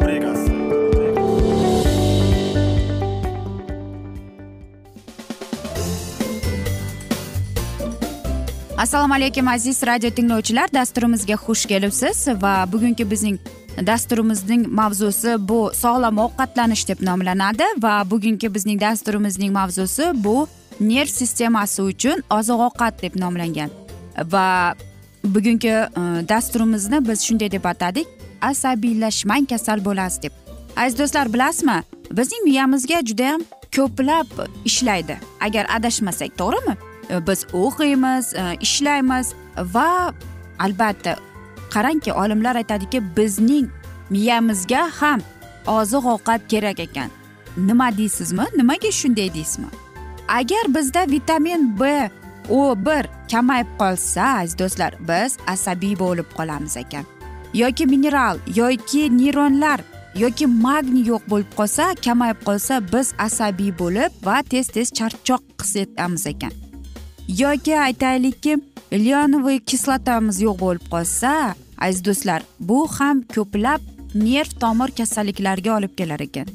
rubrikasi assalomu alaykum aziz radio tinglovchilar. Dasturimizga xush kelibsiz va bugungi bizning dasturimizning mavzusi bu sog'lom ovqatlanish deb nomlanadi va bugungi bizning dasturimizning mavzusi bu nerv sistemasi uchun oziq ovqat deb nomlangan. Va bugungi e, dasturimizni biz shunday deb atadik. Asabiylashmang kasal bo'lasiz deb. Aziz do'stlar bilasizmi? Bizning miyamizga judayam ko'plab ishlaydi. Agar adashmasak to'g'rimi? E, biz o'qiymiz e, ishlaymiz va albatta qarangki olimlar aytadiki bizning miyamizga ham oziq ovqat kerak ekan. Nima deysizmi? Nimaga shunday deysizmi? Agar bizda vitamin b o bir kamayib qolsa aziz do'stlar biz asabiy bo'lib qolamiz ekan. Yoki mineral yoki neyronlar yoki magniy yo'q bo'lib qolsa kamayib qolsa biz asabiy bo'lib va tez tez charchoq his etamiz ekan. Yoki aytaylikki leonovoy kislotamiz yo'q bo'lib qolsa aziz do'stlar bu ham ko'plab nerv tomir kasalliklariga olib kelar ekan.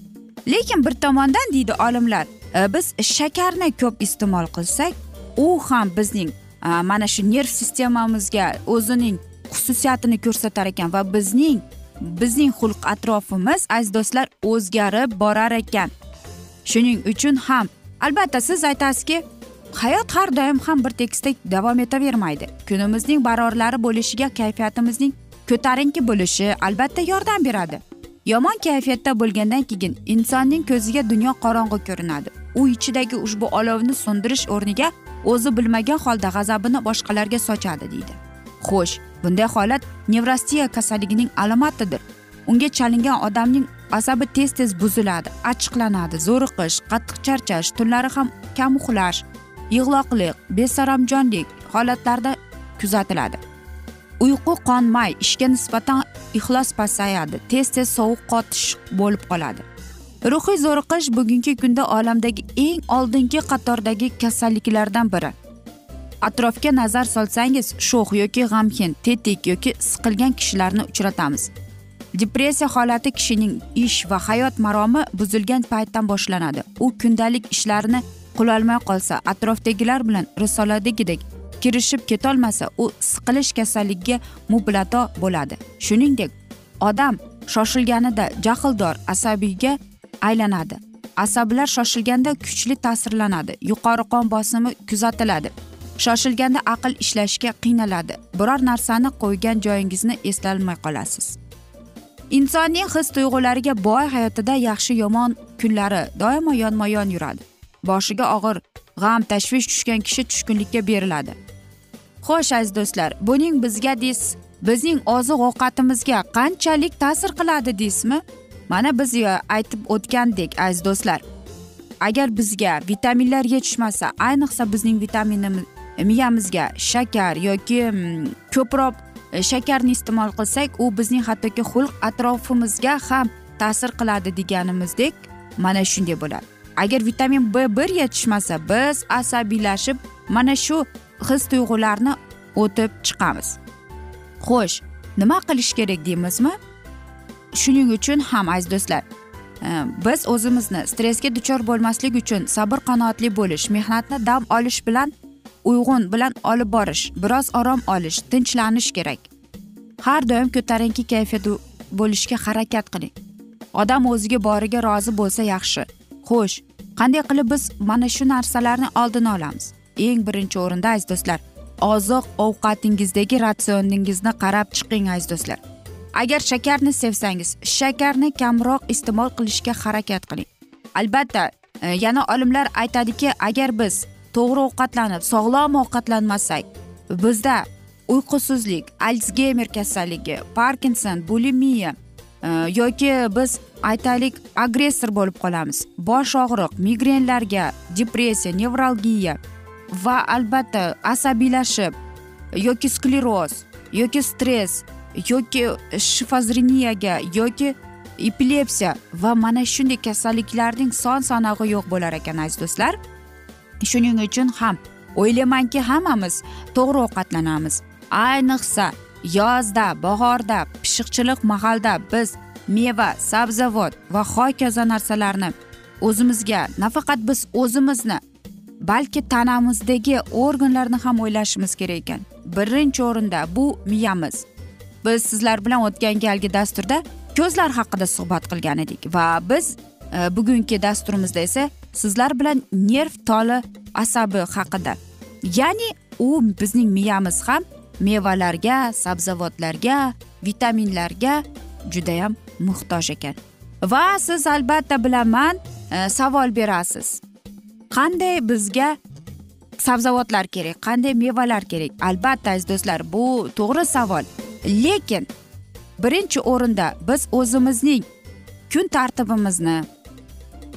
Lekin bir tomondan deydi olimlar e, biz shakarni ko'p iste'mol qilsak u ham bizning e, mana shu nerv sistemamizga o'zining xususiyatini ko'rsatar ekan va bizning bizning xulq atrofimiz aziz do'stlar o'zgarib borar ekan. Shuning uchun ham albatta siz aytasizki hayot har doim ham bir tekisdek davom etavermaydi. Kunimizning barorlari bo'lishiga kayfiyatimizning ko'tarinki bo'lishi albatta yordam beradi. Yomon kayfiyatda bo'lgandan keyin insonning ko'ziga dunyo qorong'u ko'rinadi. U ichidagi ushbu olovni so'ndirish o'rniga o'zi bilmagan holda g'azabini boshqalarga sochadi deydi. Xo'sh bunday holat nevrostiya kasalligining alomatidir. Unga chalingan odamning asabi tez tez buziladi achchiqlanadi. Zo'riqish qattiq charchash tunlari ham kam uxlash yig'loqlik besaromjonlik holatlarda kuzatiladi. Uyqu qonmay ishga nisbatan ixlos pasayadi tez tez sovuq qotish bo'lib qoladi. Ruhiy zo'riqish bugungi kunda olamdagi eng oldingi qatordagi kasalliklardan biri. Atrofga nazar solsangiz sho'x yoki g'amgin tetik yoki siqilgan kishilarni uchratamiz. Depressiya holati kishining ish va hayot maromi buzilgan paytdan boshlanadi. U kundalik ishlarini qilolmay qolsa atrofdagilar bilan risoladagidek kirishib ketolmasa u siqilish kasalligiga mublato bo'ladi. Shuningdek odam shoshilganida jahldor asabiyga aylanadi. Asablar shoshilganda kuchli ta'sirlanadi. Yuqori qon bosimi kuzatiladi. Shoshilganda aql ishlashga qiynaladi. Biror narsani qo'ygan joyingizni eslolmay qolasiz. Insonning his tuyg'ulariga boy hayotida yaxshi yomon kunlari doimo yonma yon yuradi. Boshiga og'ir g'am tashvish tushgan kishi tushkunlikka beriladi. Xo'sh aziz do'stlar buning bizga deys bizning oziq ovqatimizga qanchalik ta'sir qiladi deysizmi mana biz e, aytib o'tgandek aziz do'stlar. Agar bizga vitaminlar yetishmasa ayniqsa bizning vitaminimiz miyamizga shakar yoki mm, ko'proq e, shakarni iste'mol qilsak u bizning hattoki xulq atrofimizga ham ta'sir qiladi deganimizdek mana shunday bo'ladi. Agar vitamin b bir yetishmasa biz asabiylashib mana shu his tuyg'ularni o'tib chiqamiz. Xo'sh nima qilish kerak deymizmi? Shuning uchun ham aziz do'stlar e, biz o'zimizni stressga duchor bo'lmaslik uchun sabr qanoatli bo'lish mehnatni dam olish bilan uyg'un bilan olib borish biroz orom olish tinchlanish kerak. Har doim ko'tarinki kayfiyatda bo'lishga harakat qiling. Odam o'ziga boriga rozi bo'lsa yaxshi. Xo'sh qanday qilib biz mana shu narsalarni oldini olamiz? Eng birinchi o'rinda aziz do'stlar oziq ovqatingizdagi ratsioningizni qarab chiqing aziz do'stlar. Agar shakarni sevsangiz shakarni kamroq iste'mol qilishga harakat qiling. Albatta e, yana olimlar aytadiki agar biz to'g'ri ovqatlanib sog'lom ovqatlanmasak bizda uyqusizlik alsgeymer kasalligi parkinson bulimiya e, yoki biz aytaylik agressor bo'lib qolamiz. Bosh og'riq migrenlarga depressiya nevralgiya va albatta asabiylashib yoki skleroz yoki stress yoki shifozreniyaga yoki epilepsiya va mana shunday kasalliklarning son sanog'i yo'q bo'lar ekan aziz do'stlar. Shuning uchun ham o'ylaymanki hammamiz to'g'ri ovqatlanamiz. Ayniqsa yozda bahorda pishiqchilik mahalda biz meva sabzavot va hokazo narsalarni o'zimizga nafaqat biz o'zimizni balki tanamizdagi organlarni ham o'ylashimiz kerak ekan. Birinchi o'rinda bu miyamiz. Biz sizlar bilan o'tgan galgi dasturda ko'zlar haqida suhbat qilgan edik va biz e, bugungi dasturimizda esa sizlar bilan nerv toli asabi haqida. Ya'ni u bizning miyamiz ham mevalarga sabzavotlarga vitaminlarga judayam muhtoj ekan. Va siz albatta bilaman e, savol berasiz. Qanday bizga sabzavotlar kerak qanday mevalar kerak? Albatta aziz do'stlar bu to'g'ri savol. Lekin birinchi o'rinda biz o'zimizning kun tartibimizni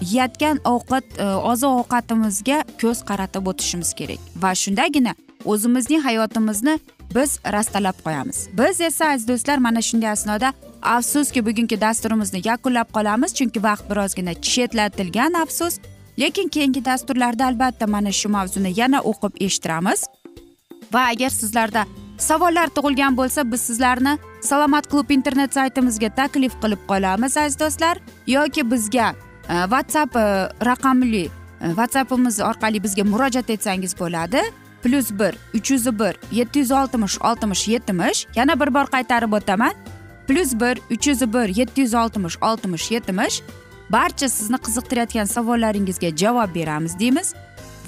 yeyotgan ovqat e, oziq ovqatimizga ko'z qaratib o'tishimiz kerak. Va shundagina o'zimizning hayotimizni biz rastalab qo'yamiz. Biz esa aziz do'stlar mana shunday asnoda afsuski bugungi dasturimizni yakunlab qolamiz. Chunki vaqt birozgina chetlatilgan afsus. Lekin keyingi dasturlarda albatta mana shu mavzuni yana o'qib eshittiramiz. Va agar sizlarda savollar tug'ilgan bo'lsa biz sizlarni salomat klub internet saytimizga taklif qilib qolamiz aziz do'stlar. Yoki bizga Э, whatsapp raqamli whatsappimiz orqali bizga murojaat etsangiz bo'ladi plyus bir uch yuz bir yetti yuz oltmish oltmish yetmish yana bir bor qaytarib o'taman plyus bir uch yuz bir yetti yuz oltmish oltmish yetmish barcha sizni qiziqtirayotgan savollaringizga javob beramiz deymiz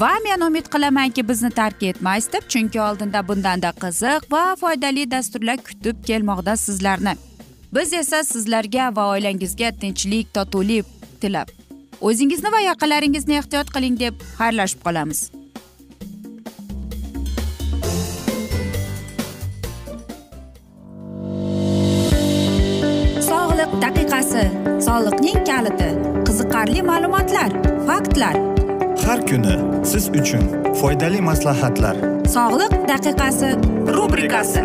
va men umid qilamanki bizni tark etmaysiz deb chunki oldinda bundanda qiziq va foydali dasturlar kutib kelmoqda sizlarni. Biz esa sizlarga va oilangizga tinchlik totuvlik tilab. O'zingizni va yaqinlaringizni ehtiyot qiling deb xayrlashib qolamiz. Sog'liq daqiqasi. Soliqning kaliti. Qiziqarli ma'lumotlar faktlar. Har kuni siz uchun foydali maslahatlar. Sog'liq daqiqasi rubrikasi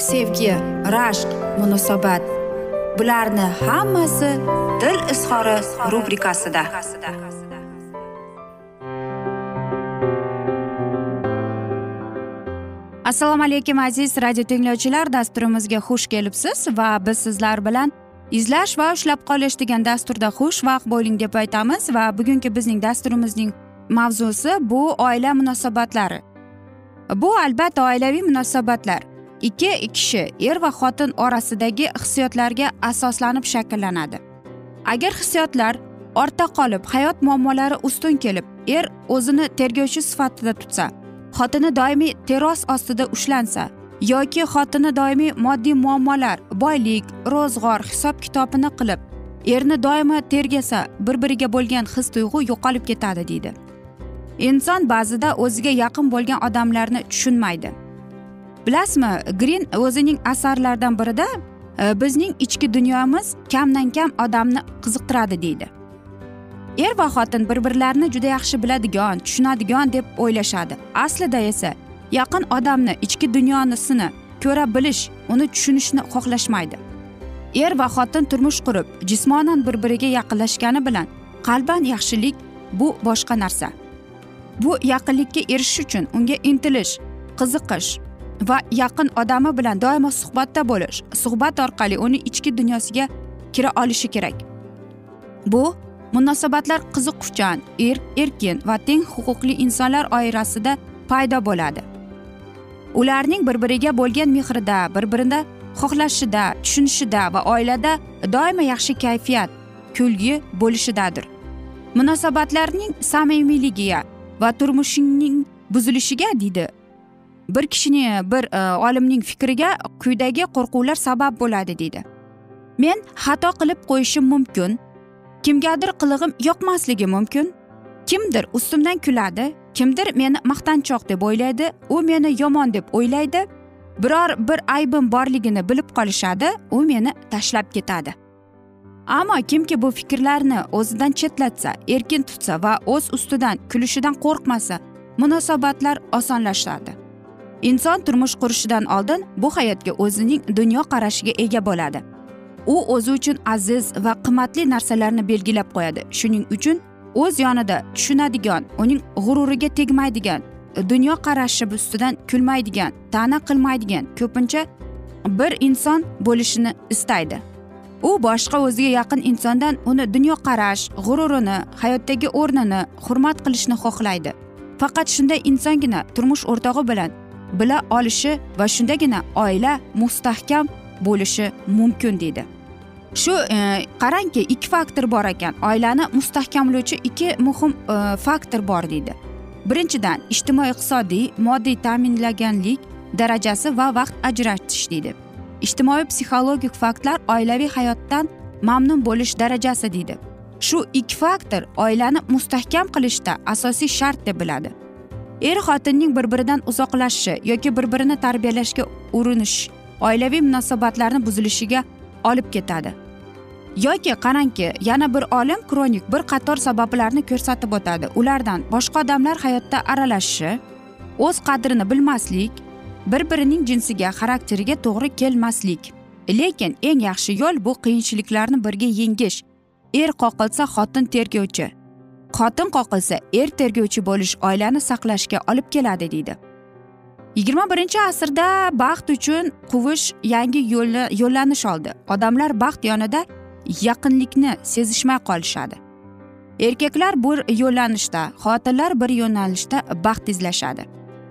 sevgi rashq munosabat. Bularni hammasi dil izhori rubrikasida. Assalomu alaykum aziz radio tinglovchilar. Dasturimizga xush kelibsiz va biz sizlar bilan izlash va ushlab qolish degan dasturda xushvaqt bo'ling deb aytamiz va bugungi bizning dasturimizning mavzusi bu oila munosabatlari. Bu albatta oilaviy munosabatlar. Ikki kishi er va xotin orasidagi hissiyotlarga asoslanib shakllanadi. Agar hissiyotlar ortda qolib hayot muammolari ustun kelib er o'zini tergovchi sifatida tutsa xotini doimiy teros ostida ushlansa yoki xotini doimiy moddiy muammolar boylik ro'zg'or hisob kitobini qilib erni doimo tergasa bir biriga bo'lgan his tuyg'u yo'qolib ketadi deydi. Inson ba'zida o'ziga yaqin bo'lgan odamlarni tushunmaydi. Bilasizmi grin o'zining asarlaridan birida e, bizning ichki dunyomiz kamdan kam odamni qiziqtiradi deydi. Er va xotin bir birlarini juda yaxshi biladigan tushunadigan deb o'ylashadi. Aslida esa yaqin odamni ichki dunyosini ko'ra bilish uni tushunishni xohlashmaydi. Er va xotin turmush qurib jismonan bir biriga yaqinlashgani bilan qalban yaxshilik bu boshqa narsa. Bu yaqinlikka erishish uchun unga intilish qiziqish va yaqin odami bilan doimo suhbatda bo'lish suhbat orqali uni ichki dunyosiga kira olishi kerak. Bu munosabatlar qiziquvchan er erkin va teng huquqli insonlar oirasida paydo bo'ladi. Ularning bir biriga bo'lgan mehrida bir birini xohlashida tushunishida va oilada doimo yaxshi kayfiyat kulgi bo'lishidadir. Munosabatlarning samimiyligiga va turmushingning buzilishiga deydi bir kishini bir e, olimning fikriga quyidagi qo'rquvlar sabab bo'ladi deydi. Men xato qilib qo'yishim mumkin kimgadir qilig'im yoqmasligi mumkin kimdir ustimdan kuladi kimdir meni maqtanchoq deb o'ylaydi u meni yomon deb o'ylaydi biror bir aybim borligini bilib qolishadi u meni tashlab ketadi. Ammo kimki bu fikrlarni o'zidan chetlatsa erkin tutsa va o'z ustidan kulishidan qo'rqmasa munosabatlar osonlashadi. Inson turmush qurishidan oldin bu hayotga o'zining dunyoqarashiga ega bo'ladi. U o'zi uchun aziz va qimmatli narsalarni belgilab qo'yadi. Shuning uchun o'z yonida tushunadigan uning g'ururiga tegmaydigan dunyoqarashi ustidan kulmaydigan ta'na qilmaydigan ko'pincha bir inson bo'lishini istaydi. U boshqa o'ziga yaqin insondan uni dunyoqarash g'ururini hayotdagi o'rnini hurmat qilishni xohlaydi. Faqat shunday insongina turmush o'rtog'i bilan bila olishi va shundagina oila mustahkam bo'lishi mumkin deydi. Shu e, qarangki ikki faktor bor ekan. Oilani mustahkamlovchi ikki muhim e, faktor bor deydi. Birinchidan ijtimoiy iqtisodiy moddiy ta'minlaganlik darajasi va vaqt ajratish deydi. Ijtimoiy psixologik faktlar oilaviy hayotdan mamnun bo'lish darajasi deydi. Shu ikki faktor oilani mustahkam qilishda asosiy shart deb biladi. Er xotinning bir biridan uzoqlashishi yoki bir birini tarbiyalashga urinish oilaviy munosabatlarni buzilishiga olib ketadi. Yoki qarangki yana bir olim kronik bir qator sabablarni ko'rsatib o'tadi. Ulardan boshqa odamlar hayotda aralashishi o'z qadrini bilmaslik bir birining jinsiga xarakteriga to'g'ri kelmaslik. Lekin eng yaxshi yo'l bu qiyinchiliklarni birga yengish. Er qoqilsa xotin tergovchi. Xotin qoqilsa er tergovchi bo'lish oilani saqlashga olib keladi deydi. Yigirma birinchi asrda baxt uchun quvish yangi yo'llanish oldi. Odamlar baxt yonida yaqinlikni sezishmay qolishadi. Erkaklar bir yo'llanishda xotinlar bir yo'nalishda baxt izlashadi.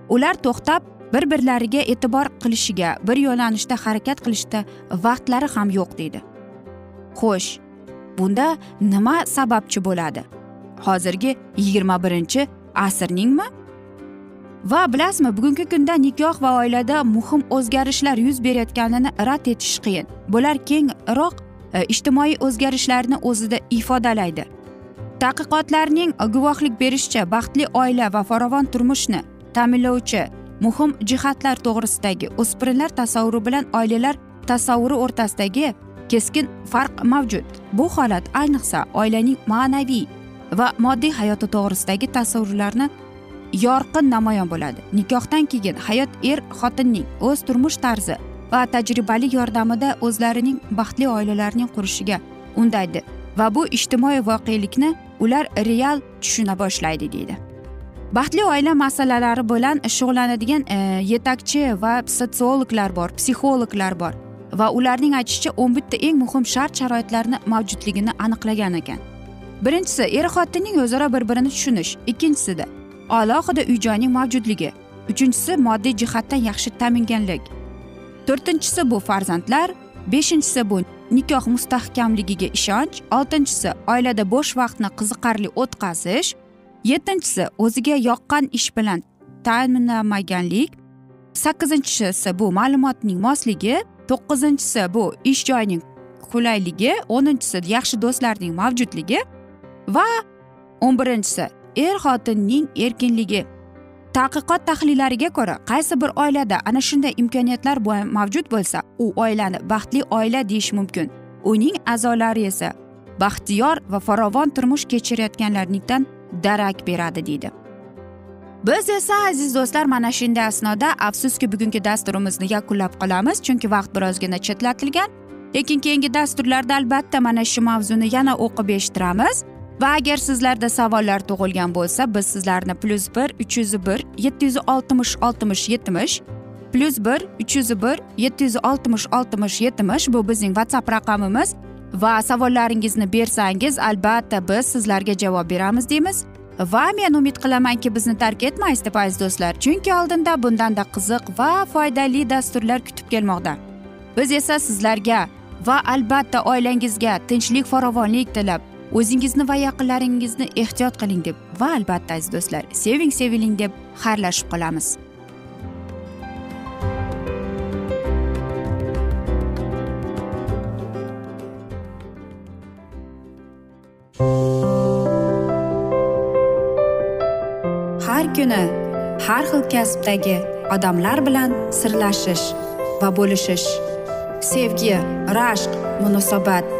Ular to'xtab bir birlariga e'tibor qilishiga bir yo'nalishda harakat qilishda vaqtlari ham yo'q deydi. Xo'sh bunda nima sababchi bo'ladi? Hozirgi yigirma birinchi asrningmi? Va bilasizmi bugungi kunda nikoh va oilada muhim o'zgarishlar yuz berayotganini rad etish qiyin. Bular kengroq e, ijtimoiy o'zgarishlarni o'zida ifodalaydi. Tadqiqotlarning guvohlik berishicha baxtli oila va farovon turmushni ta'minlovchi muhim jihatlar to'g'risidagi o'spirinlar tasavvuri bilan oilalar tasavvuri o'rtasidagi keskin farq mavjud. Bu holat ayniqsa oilaning ma'naviy va moddiy hayoti to'g'risidagi tasavvurlarni yorqin namoyon bo'ladi. Nikohdan keyin hayot er xotinning o'z turmush tarzi va tajribali yordamida o'zlarining baxtli oilalarning qurishiga undaydi va bu ijtimoiy voqelikni ular real tushuna boshlaydi deydi. Baxtli oila masalalari bilan shug'ullanadigan e, yetakchi va sotsiologlar bor psixologlar bor va ularning aytishicha o'n bitta eng muhim shart sharoitlarni mavjudligini aniqlagan ekan. Birinchisi er xotinning o'zaro bir birini tushunish. Ikkinchisida alohida uy joyning mavjudligi. Uchinchisi moddiy jihatdan yaxshi ta'minganlik. To'rtinchisi bu farzandlar. Beshinchisi bu nikoh mustahkamligiga ishonch. Oltinchisi oilada bo'sh vaqtni qiziqarli o'tkazish. Yettinchisi o'ziga yoqqan ish bilan ta'minlamaganlik sakkizinchisi bu ma'lumotning mosligi. To'qqizinchisi bu ish joyining qulayligi. O'ninchisi yaxshi do'stlarning mavjudligi. Va o'n birinchisi er xotinning erkinligi. Tadqiqot tahlillariga ko'ra qaysi bir oilada ana shunday imkoniyatlar mavjud bo'lsa u oilani baxtli oila deyish mumkin. Uning a'zolari esa baxtiyor va farovon turmush kechirayotganlarnikdan darak beradi deydi. Biz esa aziz do'stlar mana shunday asnoda afsuski bugungi dasturimizni yakunlab qolamiz chunki vaqt birozgina chetlatilgan. Lekin keyingi dasturlarda albatta mana shu mavzuni yana o'qib eshittiramiz. Va agar sizlarda savollar tug'ilgan bo'lsa biz sizlarni plyus bir uch yuz bir yetti yuz oltmish oltmish yetmish plyus bir uch yuz bir yetti yuz oltmish oltmish yetmish bu bizning whatsapp raqamimiz. Va savollaringizni bersangiz albatta biz sizlarga javob beramiz deymiz. Va men umid qilamanki bizni tark etmaysiz deb aziz do'stlar. Chunki oldinda bundanda qiziq va foydali dasturlar kutib kelmoqda. Biz esa sizlarga va albatta oilangizga tinchlik farovonlik tilab o'zingizni va yaqinlaringizni ehtiyot qiling deb va albatta aziz do'stlar seving seviling deb xayrlashib qolamiz. Har kuni har xil kasbdagi odamlar bilan sirlashish va bo'lishish sevgi rashq munosabat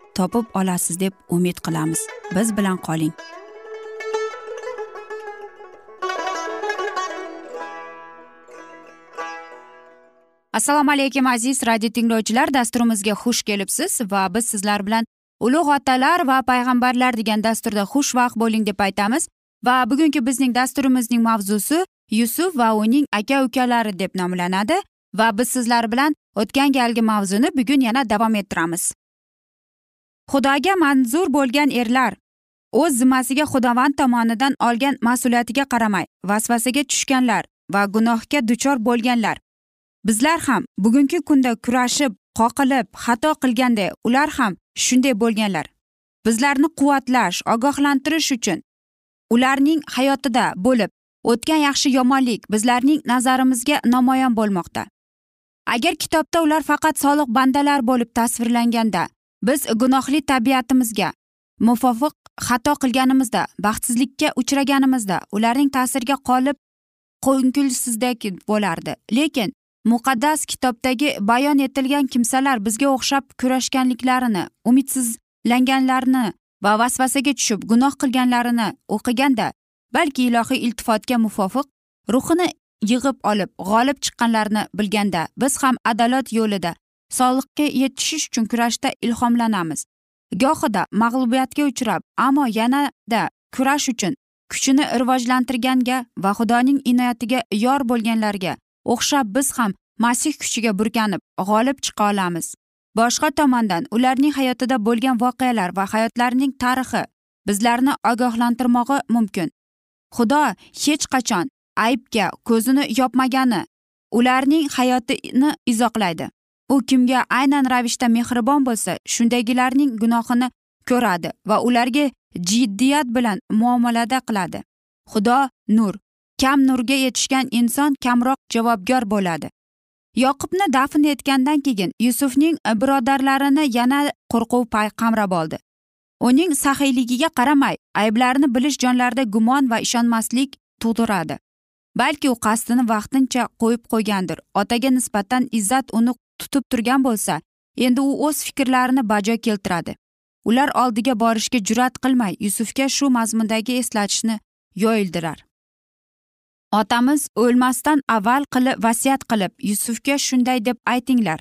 topib olasiz deb umid qilamiz. Biz bilan qoling. Assalomu alaykum aziz radio tinglovchilar. Dasturimizga xush kelibsiz va biz sizlar bilan ulug' otalar va payg'ambarlar degan dasturda xushvaqt bo'ling deb aytamiz. Va bugungi bizning dasturimizning mavzusi yusuf va uning aka ukalari deb nomlanadi. Va biz sizlar bilan o'tgan galgi mavzuni bugun yana davom ettiramiz. Xudoga manzur bo'lgan erlar o'z zimmasiga xudovand tomonidan olgan mas'uliyatiga qaramay vasvasaga tushganlar va gunohga duchor bo'lganlar. Bizlar ham bugungi kunda kurashib qoqilib xato qilganday ular ham shunday bo'lganlar. Bizlarni quvvatlash ogohlantirish uchun ularning hayotida bo'lib o'tgan yaxshi yomonlik bizlarning nazarimizga namoyon bo'lmoqda. Agar kitobda ular faqat soliq bandalar bo'lib tasvirlanganda biz gunohli tabiatimizga muvofiq xato qilganimizda baxtsizlikka uchraganimizda ularning ta'siriga qolib ko'ngilsizdek bo'lardi. Lekin muqaddas kitobdagi bayon etilgan kimsalar bizga o'xshab kurashganliklarini umidsizlanganlarni va vasvasaga tushib gunoh qilganlarini o'qiganda balki ilohiy iltifotga muvofiq ruhini yig'ib olib g'olib chiqqanlarini bilganda biz ham adolat yo'lida soliqqa yetishish uchun kurashda ilhomlanamiz. Gohida mag'lubiyatga uchrab ammo yanada kurash uchun kuchini rivojlantirganga va xudoning inoyatiga yor bo'lganlarga o'xshab biz ham masih kuchiga burkanib g'olib chiqa olamiz. Boshqa tomondan ularning hayotida bo'lgan voqealar va hayotlarining tarixi bizlarni ogohlantirmog'i mumkin. Xudo hech qachon aybga ko'zini yopmagani ularning hayotini izohlaydi. U kimga aynan ravishda mehribon bo'lsa shundagilarning gunohini ko'radi va ularga jiddiyat bilan muomalada qiladi. Xudo nur kam nurga yetishgan inson kamroq javobgar bo'ladi. Yoqubni dafn etgandan keyin yusufning birodarlarini yana qo'rquv qamrab oldi. Uning saxiyligiga qaramay ayblarini bilish jonlarida gumon va ishonmaslik tug'diradi. Balki u qasdini vaqtincha qo'yib qo'ygandir. Otaga nisbatan izzat uni tutib turgan bo'lsa endi u o'z fikrlarini bajo keltiradi. Ular oldiga borishga jur'at qilmay yusufga shu mazmundagi eslatishni yoyildirar. Otamiz o'lmasdan avval qilib vasiyat qilib yusufga shunday deb aytinglar.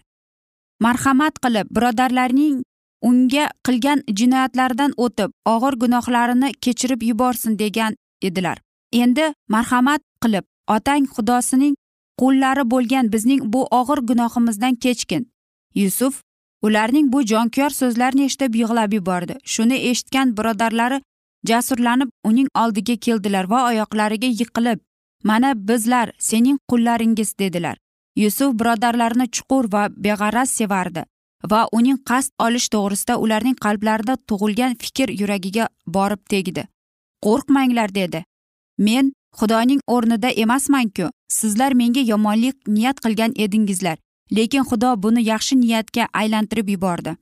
Marhamat qilib birodarlarning unga qilgan jinoyatlaridan o'tib og'ir gunohlarini kechirib yuborsin degan edilar. Endi marhamat qilib otang xudosining qo'llari bo'lgan bizning bu og'ir gunohimizdan kechgin. Yusuf ularning bu jonkuyar so'zlarini eshitib yig'lab yubordi. Shuni eshitgan birodarlari jasurlanib uning oldiga keldilar va oyoqlariga yiqilib mana bizlar sening qullaringiz dedilar. Yusuf birodarlarini chuqur va beg'araz sevardi va uning qasd olish to'g'risida ularning qalblarida tug'ilgan fikr yuragiga borib tegdi. Qo'rqmanglar dedi. Men xudoning o'rnida emasmanku. Sizlar menga yomonlik niyat qilgan edingizlar. Lekin xudo buni yaxshi niyatga aylantirib yubordi.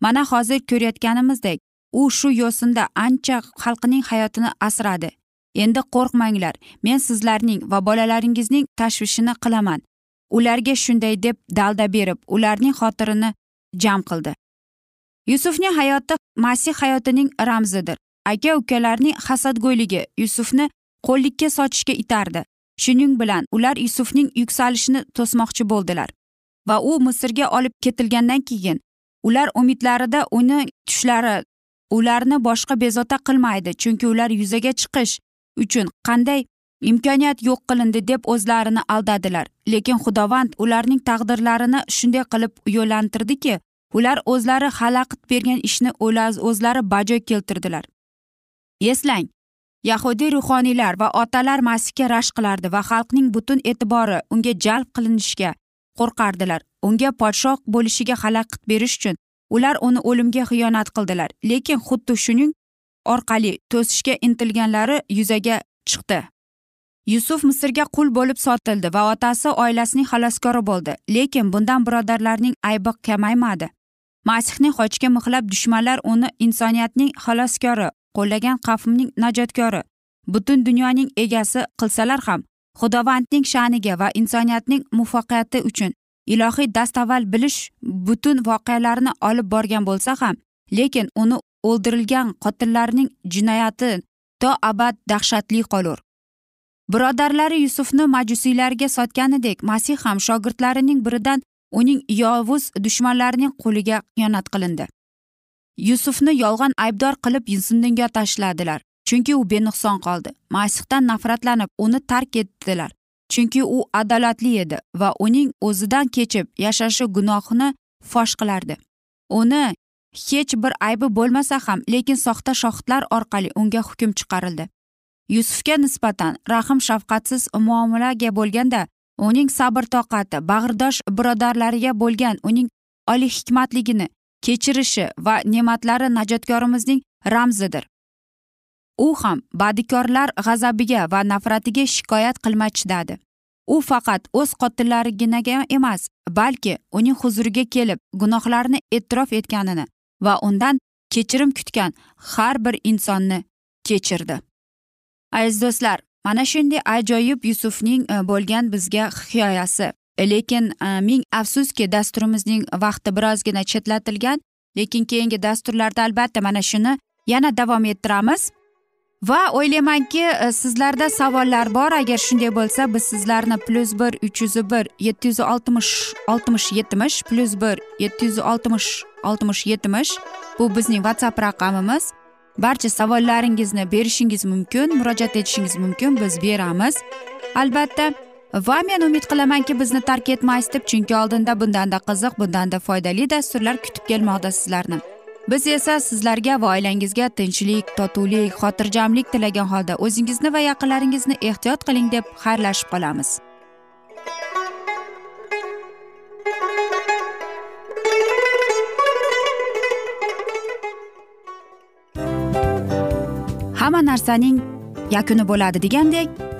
Mana hozir ko'rayotganimizdek u shu yo'sinda ancha xalqining hayotini asradi. Endi qo'rqmanglar. Men sizlarning va bolalaringizning tashvishini qilaman. Ularga shunday deb dalda berib ularning xotirini jam qildi. Yusufning hayoti masih hayotining ramzidir. Aka ukalarning hasadgo'yligi yusufni qo'llikka sochishga itardi. Shuning bilan ular yusufning yuksalishini to'smoqchi bo'ldilar va u misrga olib ketilgandan keyin ular umidlarida uni tushlari ularni boshqa bezovta qilmaydi chunki ular yuzaga chiqish uchun qanday imkoniyat yo'q qilindi deb o'zlarini aldadilar. Lekin xudovand ularning taqdirlarini shunday qilib yo'llantirdiki ular o'zlari xalaqit bergan ishni o'zlari bajo keltirdilar. Eslang yahudiy ruhoniylar va otalar masihga rashk qilardi va xalqning butun e'tibori unga jalb qilinishga qo'rqardilar. Unga podshoh bo'lishiga xalaqit berish uchun ular uni o'limga xiyonat qildilar lekin xuddi shuning orqali to'sishga intilganlari yuzaga chiqdi. Yusuf misrga qul bo'lib sotildi va otasi oilasining xaloskori bo'ldi lekin bundan birodarlarning aybi kamaymadi. Masihning xochga mixlab dushmanlar uni insoniyatning xaloskori qo'llagan qavmning najotkori butun dunyoning egasi qilsalar ham xudovandning sha'niga va insoniyatning muvaffaqiyati uchun ilohiy dastavval bilish butun voqealarni olib borgan bo'lsa ham lekin uni o'ldirilgan qotillarning jinoyati to abad dahshatli qolur. Birodarlari yusufni majusiylarga sotganidek masih ham shogirdlarining biridan uning yovuz dushmanlarining qo'liga xiyonat qilindi. Yusufni yolg'on aybdor qilib zindonga tashladilar. Chunki u benuqson qoldi. Masihdan nafratlanib uni tark etdilar. Chunki u adolatli edi va uning o'zidan kechib yashashi gunohni fosh qilardi. Uni hech bir aybi bo'lmasa ham lekin soxta shohidlar orqali unga hukm chiqarildi. Yusufga nisbatan rahm shafqatsiz muomalaga bo'lganda uning sabr toqati bag'rdosh birodarlariga bo'lgan uning oliy hikmatligini kechirishi va ne'matlari najotkorimizning ramzidir. U ham badikorlar g'azabiga va nafratiga shikoyat qilmay chidadi u faqat o'z qotillariginaga emas balki uning huzuriga kelib gunohlarini e'tirof etganini va undan kechirim kutgan har bir insonni kechirdi. Aziz do'stlar mana shunday ajoyib yusufning e, bo'lgan bizga hikoyasi. Lekin e, ming afsuski dasturimizning vaqti birozgina chetlatilgan lekin keyingi dasturlarda albatta mana shuni yana davom ettiramiz. Va o'ylaymanki e, sizlarda savollar bor. Agar shunday bo'lsa biz sizlarni plyus bir uch yuz bir yetti yuz oltmish oltmish yetmish plyus bir yetti yuz oltmish oltmish yetmish. Bu bizning whatsapp raqamimiz. Barcha savollaringizni berishingiz mumkin murojaat etishingiz mumkin biz beramiz. Albatta va men umid qilamanki bizni tark etmaysiz deb chunki oldinda bundanda qiziq bundanda foydali dasturlar kutib kelmoqda sizlarni. Biz esa sizlarga va oilangizga tinchlik totuvlik xotirjamlik tilagan holda o'zingizni va yaqinlaringizni ehtiyot qiling deb xayrlashib qolamiz. Hamma narsaning yakuni bo'ladi degandek